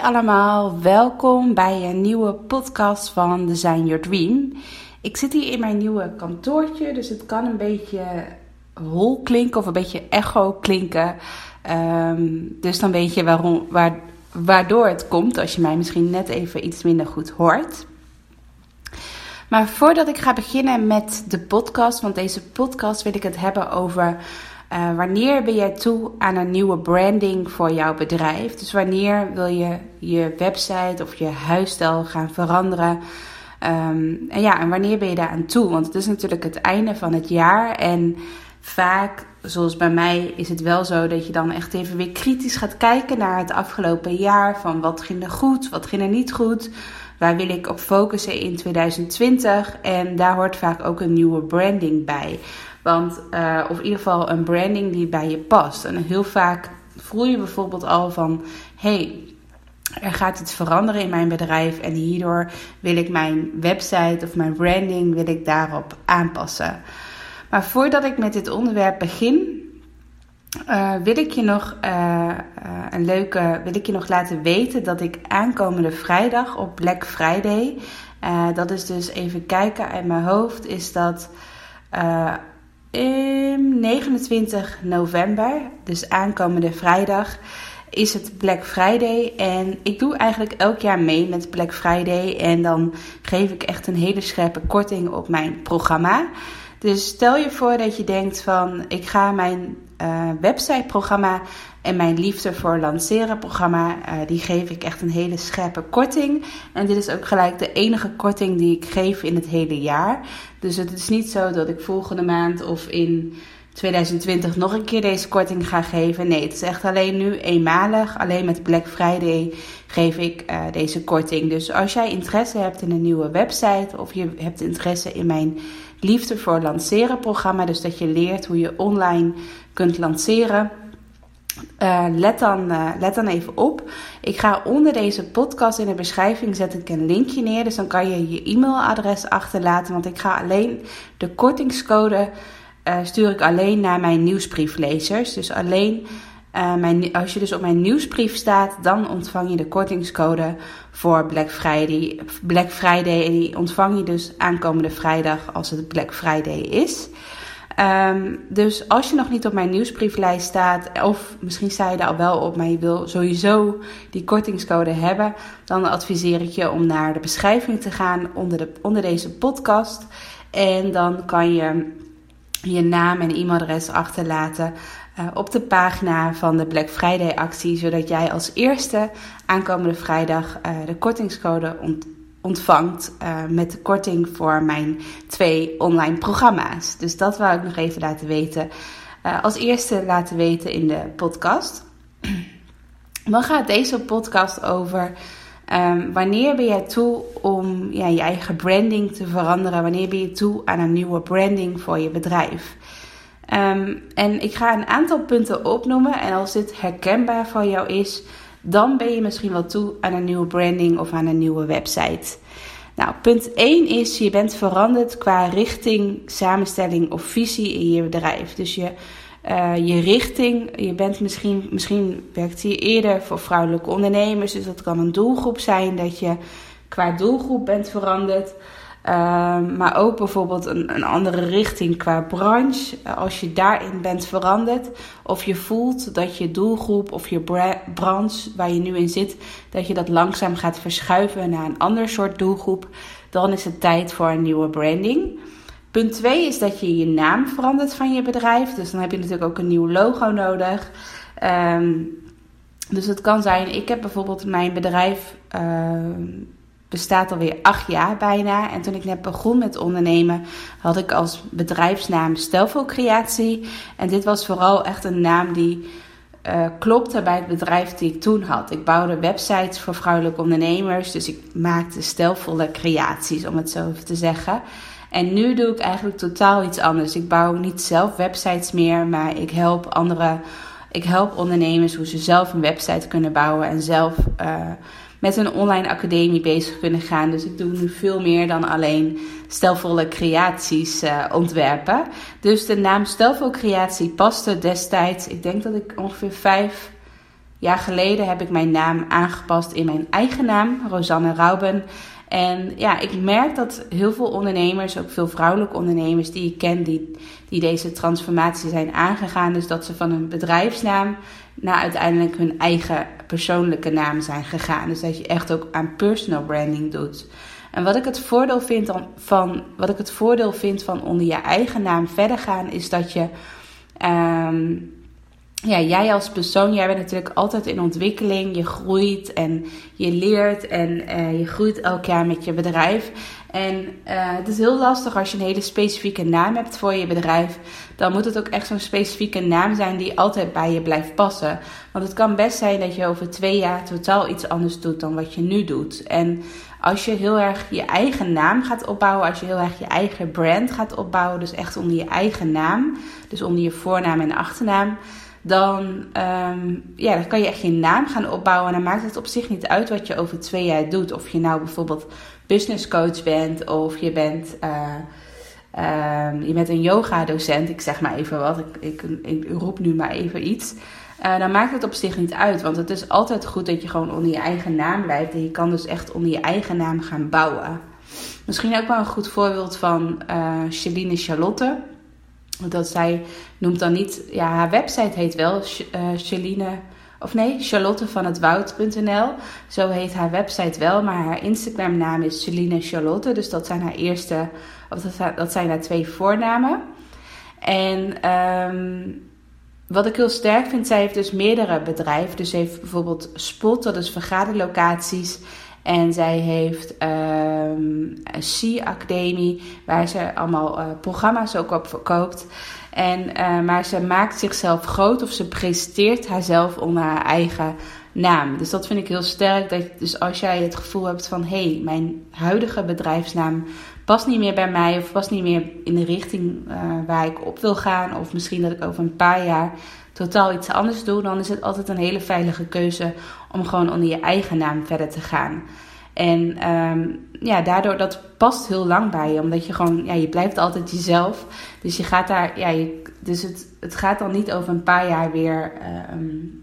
Allemaal, welkom bij een nieuwe podcast van Design Your Dream. Ik zit hier in mijn nieuwe kantoortje, dus het kan een beetje hol klinken of een beetje echo klinken. Ehm, dus dan weet je waarom, waar, waardoor het komt als je mij misschien net even iets minder goed hoort. Maar voordat ik ga beginnen met de podcast, want deze podcast wil ik het hebben over uh, wanneer ben jij toe aan een nieuwe branding voor jouw bedrijf. Dus wanneer wil je je website of je huisstijl gaan veranderen. Um, en ja, en wanneer ben je daar aan toe? Want het is natuurlijk het einde van het jaar en vaak, zoals bij mij, is het wel zo dat je dan echt even weer kritisch gaat kijken naar het afgelopen jaar. Van wat ging er goed, wat ging er niet goed. Waar wil ik op focussen in 2020? En daar hoort vaak ook een nieuwe branding bij. Want, uh, of in ieder geval een branding die bij je past. En heel vaak voel je bijvoorbeeld al van: hey, er gaat iets veranderen in mijn bedrijf en hierdoor wil ik mijn website of mijn branding wil ik daarop aanpassen. Maar voordat ik met dit onderwerp begin, uh, wil ik je nog uh, een leuke, wil ik je nog laten weten dat ik aankomende vrijdag op Black Friday, dat is dus even kijken uit mijn hoofd, is dat 29 november, dus aankomende vrijdag, is het Black Friday. En ik doe eigenlijk elk jaar mee met Black Friday. En dan geef ik echt een hele scherpe korting op mijn programma. Dus stel je voor dat je denkt van ik ga mijn uh, websiteprogramma en mijn liefde voor lanceren programma, uh, die geef ik echt een hele scherpe korting. En dit is ook gelijk de enige korting die ik geef in het hele jaar. Dus het is niet zo dat ik volgende maand of in 2020 nog een keer deze korting ga geven. Nee, het is echt alleen nu eenmalig. Alleen met Black Friday geef ik uh, deze korting. Dus als jij interesse hebt in een nieuwe website of je hebt interesse in mijn Liefde voor Lanceren programma, dus dat je leert hoe je online kunt lanceren. Uh, let, dan, uh, let dan even op. Ik ga onder deze podcast in de beschrijving zet ik een linkje neer. Dus dan kan je je e-mailadres achterlaten. Want ik ga alleen de kortingscode uh, stuur ik alleen naar mijn nieuwsbrieflezers. Dus alleen uh, mijn, als je dus op mijn nieuwsbrief staat, dan ontvang je de kortingscode voor Black Friday. Black Friday en die ontvang je dus aankomende vrijdag als het Black Friday is. Um, dus als je nog niet op mijn nieuwsbrieflijst staat, of misschien sta je daar al wel op, maar je wil sowieso die kortingscode hebben, dan adviseer ik je om naar de beschrijving te gaan onder, de, onder deze podcast. En dan kan je je naam en e-mailadres achterlaten uh, op de pagina van de Black Friday actie, zodat jij als eerste aankomende vrijdag uh, de kortingscode ont ontvangt uh, met de korting voor mijn twee online programma's. Dus dat wou ik nog even laten weten. als eerste laten weten in de podcast. Dan gaat deze podcast over Um, wanneer ben jij toe om ja, je eigen branding te veranderen? Wanneer ben je toe aan een nieuwe branding voor je bedrijf? Um, en ik ga een aantal punten opnoemen. En als dit herkenbaar voor jou is, dan ben je misschien wel toe aan een nieuwe branding of aan een nieuwe website. Nou, punt 1 is: je bent veranderd qua richting, samenstelling of visie in je bedrijf. Dus je uh, je richting. Je bent misschien, misschien werkt je eerder voor vrouwelijke ondernemers. Dus dat kan een doelgroep zijn dat je qua doelgroep bent veranderd. Uh, maar ook bijvoorbeeld een, een, andere richting qua branche. Als je daarin bent veranderd. Of je voelt dat je doelgroep of je branche waar je nu in zit. Dat je dat langzaam gaat verschuiven naar een ander soort doelgroep. Dan is het tijd voor een nieuwe branding. Punt 2 is dat je je naam verandert van je bedrijf. Dus dan heb je natuurlijk ook een nieuw logo nodig. Um, dus het kan zijn, ik heb bijvoorbeeld mijn bedrijf uh, bestaat alweer acht jaar bijna. En toen ik net begon met ondernemen, had ik als bedrijfsnaam Stelvol Creatie. En dit was vooral echt een naam die uh, klopte bij het bedrijf die ik toen had. Ik bouwde websites voor vrouwelijke ondernemers. Dus ik maakte stelvolle creaties, om het zo te zeggen. En nu doe ik eigenlijk totaal iets anders. Ik bouw niet zelf websites meer, maar ik help andere. Ik help ondernemers hoe ze zelf een website kunnen bouwen en zelf uh, met een online academie bezig kunnen gaan. Dus ik doe nu veel meer dan alleen stelvolle creaties uh, ontwerpen. Dus de naam Stelvol Creatie paste destijds. Ik denk dat ik ongeveer vijf jaar geleden heb ik mijn naam aangepast in mijn eigen naam, Rosanne Rauben. En ja, ik merk dat heel veel ondernemers, ook veel vrouwelijke ondernemers die ik ken, die, die deze transformatie zijn aangegaan. Dus dat ze van een bedrijfsnaam naar uiteindelijk hun eigen persoonlijke naam zijn gegaan. Dus dat je echt ook aan personal branding doet. En wat ik het voordeel vind van, wat ik het voordeel vind van onder je eigen naam verder gaan, is dat je. Um, ja, jij als persoon, jij bent natuurlijk altijd in ontwikkeling. Je groeit en je leert en uh, je groeit elk jaar met je bedrijf. En uh, het is heel lastig als je een hele specifieke naam hebt voor je bedrijf. Dan moet het ook echt zo'n specifieke naam zijn die altijd bij je blijft passen. Want het kan best zijn dat je over twee jaar totaal iets anders doet dan wat je nu doet. En als je heel erg je eigen naam gaat opbouwen, als je heel erg je eigen brand gaat opbouwen, dus echt onder je eigen naam, dus onder je voornaam en achternaam dan, um, ja, dan kan je echt je naam gaan opbouwen. En dan maakt het op zich niet uit wat je over twee jaar doet. Of je nou bijvoorbeeld business coach bent of je bent, uh, um, je bent een yoga docent. Ik zeg maar even wat, ik, ik, ik roep nu maar even iets. Uh, dan maakt het op zich niet uit. Want het is altijd goed dat je gewoon onder je eigen naam blijft. En je kan dus echt onder je eigen naam gaan bouwen. Misschien ook wel een goed voorbeeld van uh, Celine Charlotte. Dat zij noemt dan niet, ja, haar website heet wel uh, of nee, Charlotte van het Woud.nl. Zo heet haar website wel, maar haar Instagram naam is Celine Charlotte. Dus dat zijn haar eerste, of dat, dat zijn haar twee voornamen. En um, wat ik heel sterk vind, zij heeft dus meerdere bedrijven. Dus ze heeft bijvoorbeeld Spot, dat is vergaderlocaties. En zij heeft um, een C-academie, waar ze allemaal uh, programma's ook op verkoopt. En, uh, maar ze maakt zichzelf groot of ze presenteert haarzelf onder haar eigen naam. Dus dat vind ik heel sterk. Dat, dus als jij het gevoel hebt van hé, hey, mijn huidige bedrijfsnaam past niet meer bij mij of past niet meer in de richting uh, waar ik op wil gaan, of misschien dat ik over een paar jaar totaal iets anders doe, dan is het altijd een hele veilige keuze om gewoon onder je eigen naam verder te gaan. En um, ja, daardoor dat past heel lang bij je, omdat je gewoon, ja, je blijft altijd jezelf. Dus je gaat daar, ja, je, dus het, het gaat dan niet over een paar jaar weer um,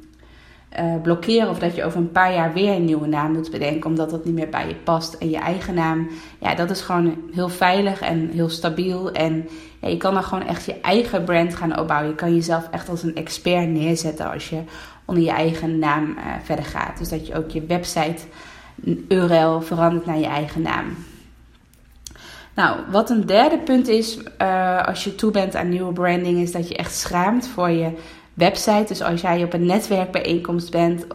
uh, blokkeren of dat je over een paar jaar weer een nieuwe naam moet bedenken, omdat dat niet meer bij je past. En je eigen naam, ja, dat is gewoon heel veilig en heel stabiel. En je kan dan gewoon echt je eigen brand gaan opbouwen. Je kan jezelf echt als een expert neerzetten als je onder je eigen naam uh, verder gaat. Dus dat je ook je website URL verandert naar je eigen naam. Nou, wat een derde punt is uh, als je toe bent aan nieuwe branding, is dat je echt schaamt voor je website. Dus als jij op een netwerkbijeenkomst bent,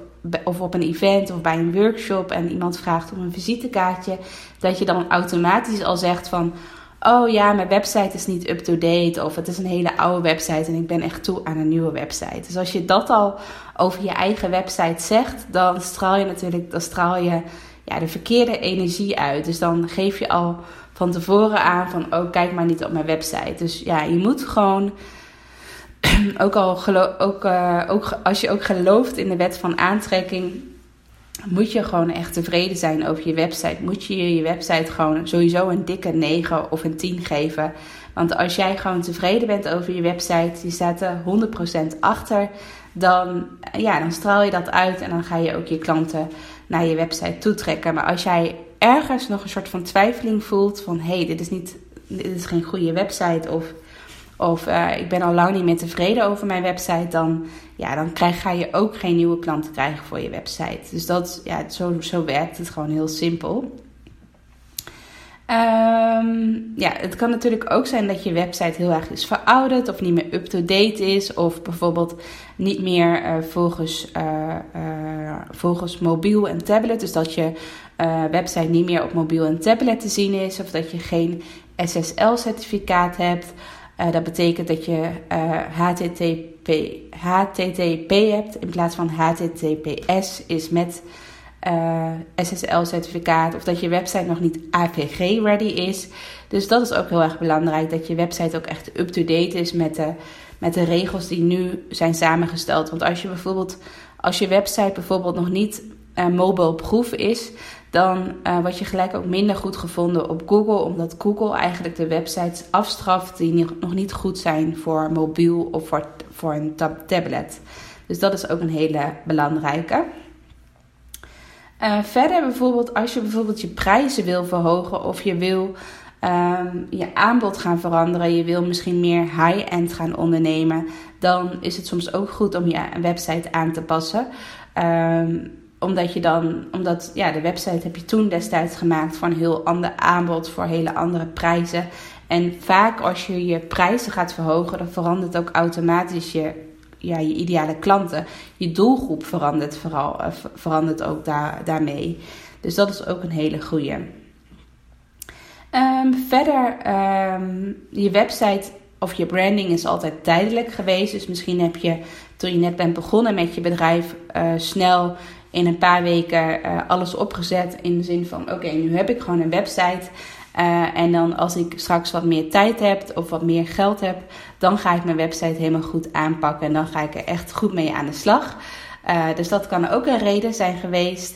of op een event of bij een workshop en iemand vraagt om een visitekaartje, dat je dan automatisch al zegt van. Oh ja, mijn website is niet up-to-date. Of het is een hele oude website en ik ben echt toe aan een nieuwe website. Dus als je dat al over je eigen website zegt, dan straal je natuurlijk dan straal je, ja, de verkeerde energie uit. Dus dan geef je al van tevoren aan van, oh kijk maar niet op mijn website. Dus ja, je moet gewoon ook, al ook, uh, ook als je ook gelooft in de wet van aantrekking, moet je gewoon echt tevreden zijn over je website. Moet je je website gewoon sowieso een dikke 9 of een 10 geven. Want als jij gewoon tevreden bent over je website, je staat er 100% achter, dan, ja, dan straal je dat uit en dan ga je ook je klanten naar je website toetrekken. Maar als jij ergens nog een soort van twijfeling voelt van hé, hey, dit is niet, dit is geen goede website of of uh, ik ben al lang niet meer tevreden over mijn website, dan, ja, dan krijg, ga je ook geen nieuwe klanten krijgen voor je website. Dus dat, ja, zo, zo werkt het gewoon heel simpel. Ehm, ja, het kan natuurlijk ook zijn dat je website heel erg is verouderd of niet meer up-to-date is. Of bijvoorbeeld niet meer uh, volgens, uh, volgens mobiel en tablet. Dus dat je website niet meer op mobiel en tablet te zien is. Of dat je geen SSL-certificaat hebt. Dat betekent dat je HTTP, HTTP hebt in plaats van HTTPS is met uh, SSL-certificaat of dat je website nog niet AVG-ready is. Dus dat is ook heel erg belangrijk, dat je website ook echt up-to-date is met de, met de regels die nu zijn samengesteld. Want als je bijvoorbeeld, als je website bijvoorbeeld nog niet uh, mobile proof is, dan uh, word je gelijk ook minder goed gevonden op Google, omdat Google eigenlijk de websites afstraft die nog niet goed zijn voor mobiel of voor, voor een tab tablet. Dus dat is ook een hele belangrijke. Uh, verder bijvoorbeeld als je bijvoorbeeld je prijzen wil verhogen of je wil um, je aanbod gaan veranderen, je wil misschien meer high-end gaan ondernemen, dan is het soms ook goed om je website aan te passen. Um, omdat je dan, omdat ja, de website heb je toen destijds gemaakt voor een heel ander aanbod, voor hele andere prijzen. En vaak als je je prijzen gaat verhogen, dan verandert ook automatisch je ja, je ideale klanten. Je doelgroep verandert, vooral, uh, verandert ook daar, daarmee. Dus dat is ook een hele goede. Um, verder, um, je website of je branding is altijd tijdelijk geweest. Dus misschien heb je toen je net bent begonnen met je bedrijf uh, snel in een paar weken uh, alles opgezet. In de zin van: oké, nu heb ik gewoon een website. Uh, en dan als ik straks wat meer tijd heb of wat meer geld heb, dan ga ik mijn website helemaal goed aanpakken. En dan ga ik er echt goed mee aan de slag. Uh, dus dat kan ook een reden zijn geweest.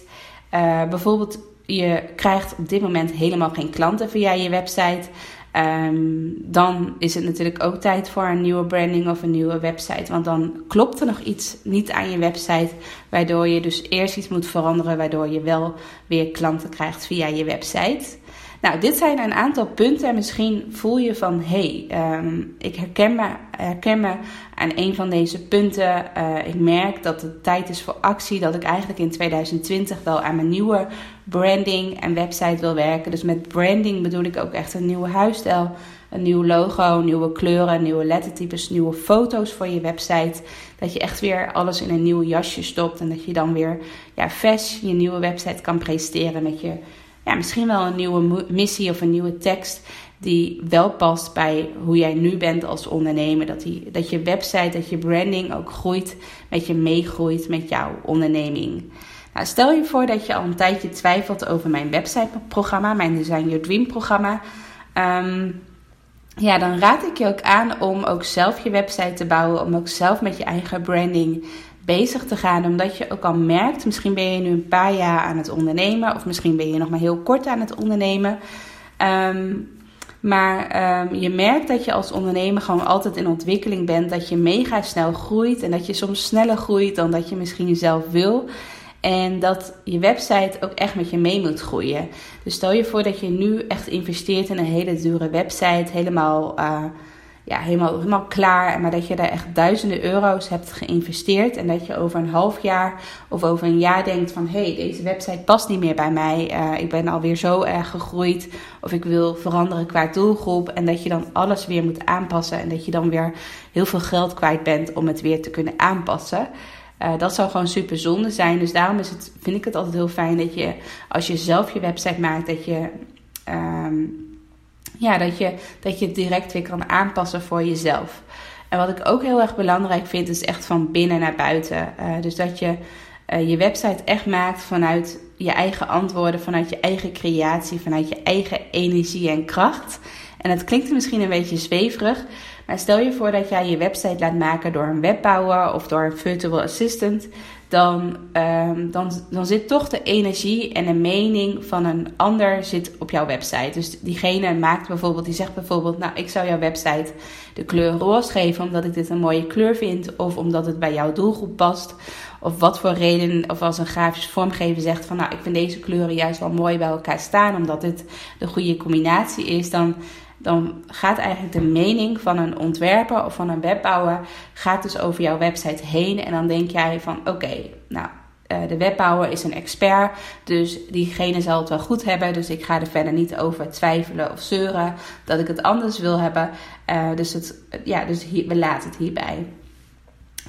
Bijvoorbeeld, je krijgt op dit moment helemaal geen klanten via je website. Um, dan is het natuurlijk ook tijd voor een nieuwe branding of een nieuwe website. Want dan klopt er nog iets niet aan je website, waardoor je dus eerst iets moet veranderen, waardoor je wel weer klanten krijgt via je website. Nou, dit zijn een aantal punten. En misschien voel je van hé, hey, um, ik herken me, herken me aan een van deze punten. Uh, ik merk dat het tijd is voor actie. Dat ik eigenlijk in 2020 wel aan mijn nieuwe branding en website wil werken. Dus met branding bedoel ik ook echt een nieuwe huisstijl. Een nieuw logo, nieuwe kleuren, nieuwe lettertypes, nieuwe foto's voor je website. Dat je echt weer alles in een nieuw jasje stopt. En dat je dan weer ja, fresh je nieuwe website kan presenteren met je ja, misschien wel een nieuwe missie of een nieuwe tekst die wel past bij hoe jij nu bent als ondernemer. Dat, die, dat je website, dat je branding ook groeit, met je meegroeit met jouw onderneming. Nou, stel je voor dat je al een tijdje twijfelt over mijn websiteprogramma, mijn Design Your Dream programma. Um, ja, dan raad ik je ook aan om ook zelf je website te bouwen, om ook zelf met je eigen branding bezig te gaan. Omdat je ook al merkt, misschien ben je nu een paar jaar aan het ondernemen. Of misschien ben je nog maar heel kort aan het ondernemen. Um, maar um, je merkt dat je als ondernemer gewoon altijd in ontwikkeling bent. Dat je mega snel groeit. En dat je soms sneller groeit dan dat je misschien zelf wil. En dat je website ook echt met je mee moet groeien. Dus stel je voor dat je nu echt investeert in een hele dure website. Helemaal... Uh, ja, helemaal, helemaal klaar. Maar dat je daar echt duizenden euro's hebt geïnvesteerd. En dat je over een half jaar of over een jaar denkt van... hé, hey, deze website past niet meer bij mij. Uh, ik ben alweer zo erg gegroeid. Of ik wil veranderen qua doelgroep. En dat je dan alles weer moet aanpassen. En dat je dan weer heel veel geld kwijt bent om het weer te kunnen aanpassen. Uh, dat zou gewoon super zonde zijn. Dus daarom is het, vind ik het altijd heel fijn dat je, als je zelf je website maakt, dat je... Um, ja, dat je, dat je het direct weer kan aanpassen voor jezelf. En wat ik ook heel erg belangrijk vind, is echt van binnen naar buiten. Uh, dus dat je uh, je website echt maakt vanuit je eigen antwoorden, vanuit je eigen creatie, vanuit je eigen energie en kracht. En het klinkt misschien een beetje zweverig, maar stel je voor dat jij je website laat maken door een webbouwer of door een virtual assistant dan, um, dan, dan zit toch de energie en de mening van een ander zit op jouw website. Dus diegene maakt bijvoorbeeld, die zegt bijvoorbeeld, nou ik zou jouw website de kleur roze geven omdat ik dit een mooie kleur vind of omdat het bij jouw doelgroep past. Of wat voor reden, of als een grafisch vormgever zegt van nou ik vind deze kleuren juist wel mooi bij elkaar staan omdat dit de goede combinatie is, dan dan gaat eigenlijk de mening van een ontwerper of van een webbouwer gaat dus over jouw website heen. En dan denk jij van oké, nou de webbouwer is een expert, dus diegene zal het wel goed hebben. Dus ik ga er verder niet over twijfelen of zeuren dat ik het anders wil hebben. dus het, ja, dus hier, we laten het hierbij.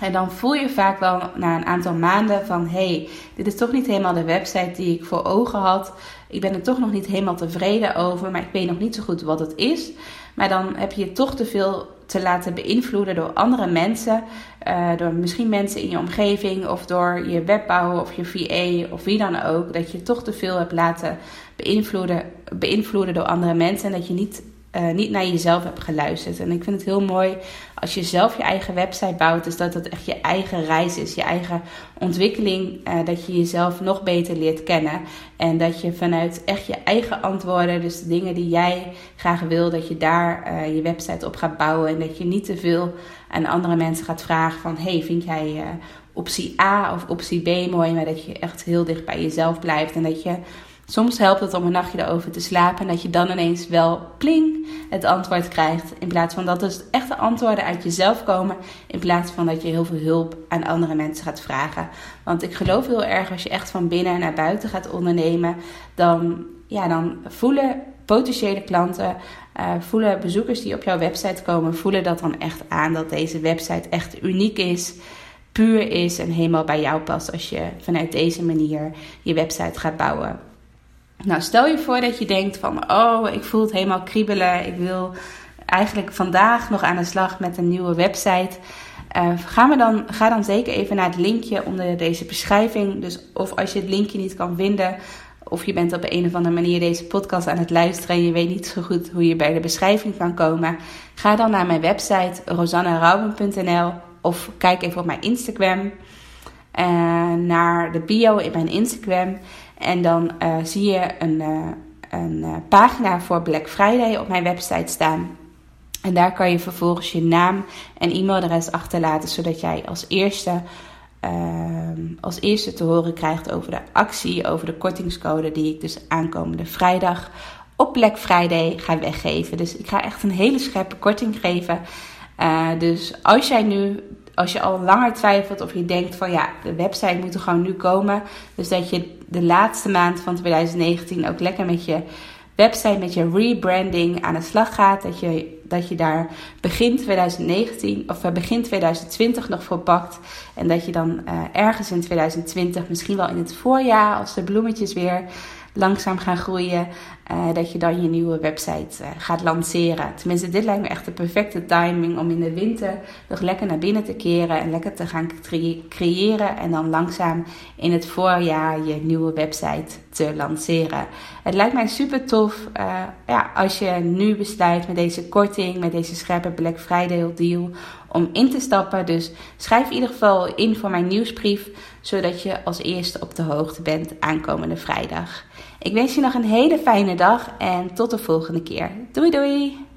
En dan voel je vaak wel na een aantal maanden van hey, dit is toch niet helemaal de website die ik voor ogen had. Ik ben er toch nog niet helemaal tevreden over, maar ik weet nog niet zo goed wat het is. Maar dan heb je toch te veel te laten beïnvloeden door andere mensen. Uh, door misschien mensen in je omgeving of door je webbouwer of je VA of wie dan ook. Dat je toch te veel hebt laten beïnvloeden, beïnvloeden door andere mensen. En dat je niet uh, niet naar jezelf hebt geluisterd. En ik vind het heel mooi als je zelf je eigen website bouwt, is dat het echt je eigen reis is, je eigen ontwikkeling, uh, dat je jezelf nog beter leert kennen. En dat je vanuit echt je eigen antwoorden, dus de dingen die jij graag wil, dat je daar uh, je website op gaat bouwen. En dat je niet te veel aan andere mensen gaat vragen van, hey, vind jij optie A of optie B mooi? Maar dat je echt heel dicht bij jezelf blijft en dat je Soms helpt het om een nachtje erover te slapen en dat je dan ineens wel pling het antwoord krijgt. In plaats van dat dus echte antwoorden uit jezelf komen. In plaats van dat je heel veel hulp aan andere mensen gaat vragen. Want ik geloof heel erg als je echt van binnen naar buiten gaat ondernemen. Dan, ja, dan voelen potentiële klanten, uh, voelen bezoekers die op jouw website komen, voelen dat dan echt aan dat deze website echt uniek is puur is en helemaal bij jou past als je vanuit deze manier je website gaat bouwen. Nou, stel je voor dat je denkt van, oh, ik voel het helemaal kriebelen. Ik wil eigenlijk vandaag nog aan de slag met een nieuwe website. Uh, ga, dan, ga dan zeker even naar het linkje onder deze beschrijving. Dus of als je het linkje niet kan vinden, of je bent op een of andere manier deze podcast aan het luisteren en je weet niet zo goed hoe je bij de beschrijving kan komen, ga dan naar mijn website rosannarauben.nl of kijk even op mijn Instagram. Uh, naar de bio in mijn Instagram. En dan uh, zie je een, uh, een uh, pagina voor Black Friday op mijn website staan. En daar kan je vervolgens je naam en e-mailadres achterlaten, zodat jij als eerste, ehm, als eerste te horen krijgt over de actie, over de kortingscode die ik dus aankomende vrijdag op Black Friday ga weggeven. Dus ik ga echt een hele scherpe korting geven. dus als jij nu als je al langer twijfelt of je denkt van ja, de website moet er gewoon nu komen. Dus dat je de laatste maand van 2019 ook lekker met je website, met je rebranding aan de slag gaat. Dat je, dat je daar begin 2019 of eh, begin 2020 nog voor pakt. En dat je dan uh, ergens in 2020, misschien wel in het voorjaar, als de bloemetjes weer langzaam gaan groeien, uh, dat je dan je nieuwe website uh, gaat lanceren. Tenminste, dit lijkt me echt de perfecte timing om in de winter nog lekker naar binnen te keren en lekker te gaan creëren. En dan langzaam in het voorjaar je nieuwe website te lanceren. Het lijkt mij super tof uh, ja, als je nu besluit met deze korting, met deze scherpe Black Friday deal om in te stappen. Dus schrijf in ieder geval in voor mijn nieuwsbrief, zodat je als eerste op de hoogte bent aankomende vrijdag. Ik wens je nog een hele fijne dag en tot de volgende keer. Doei doei!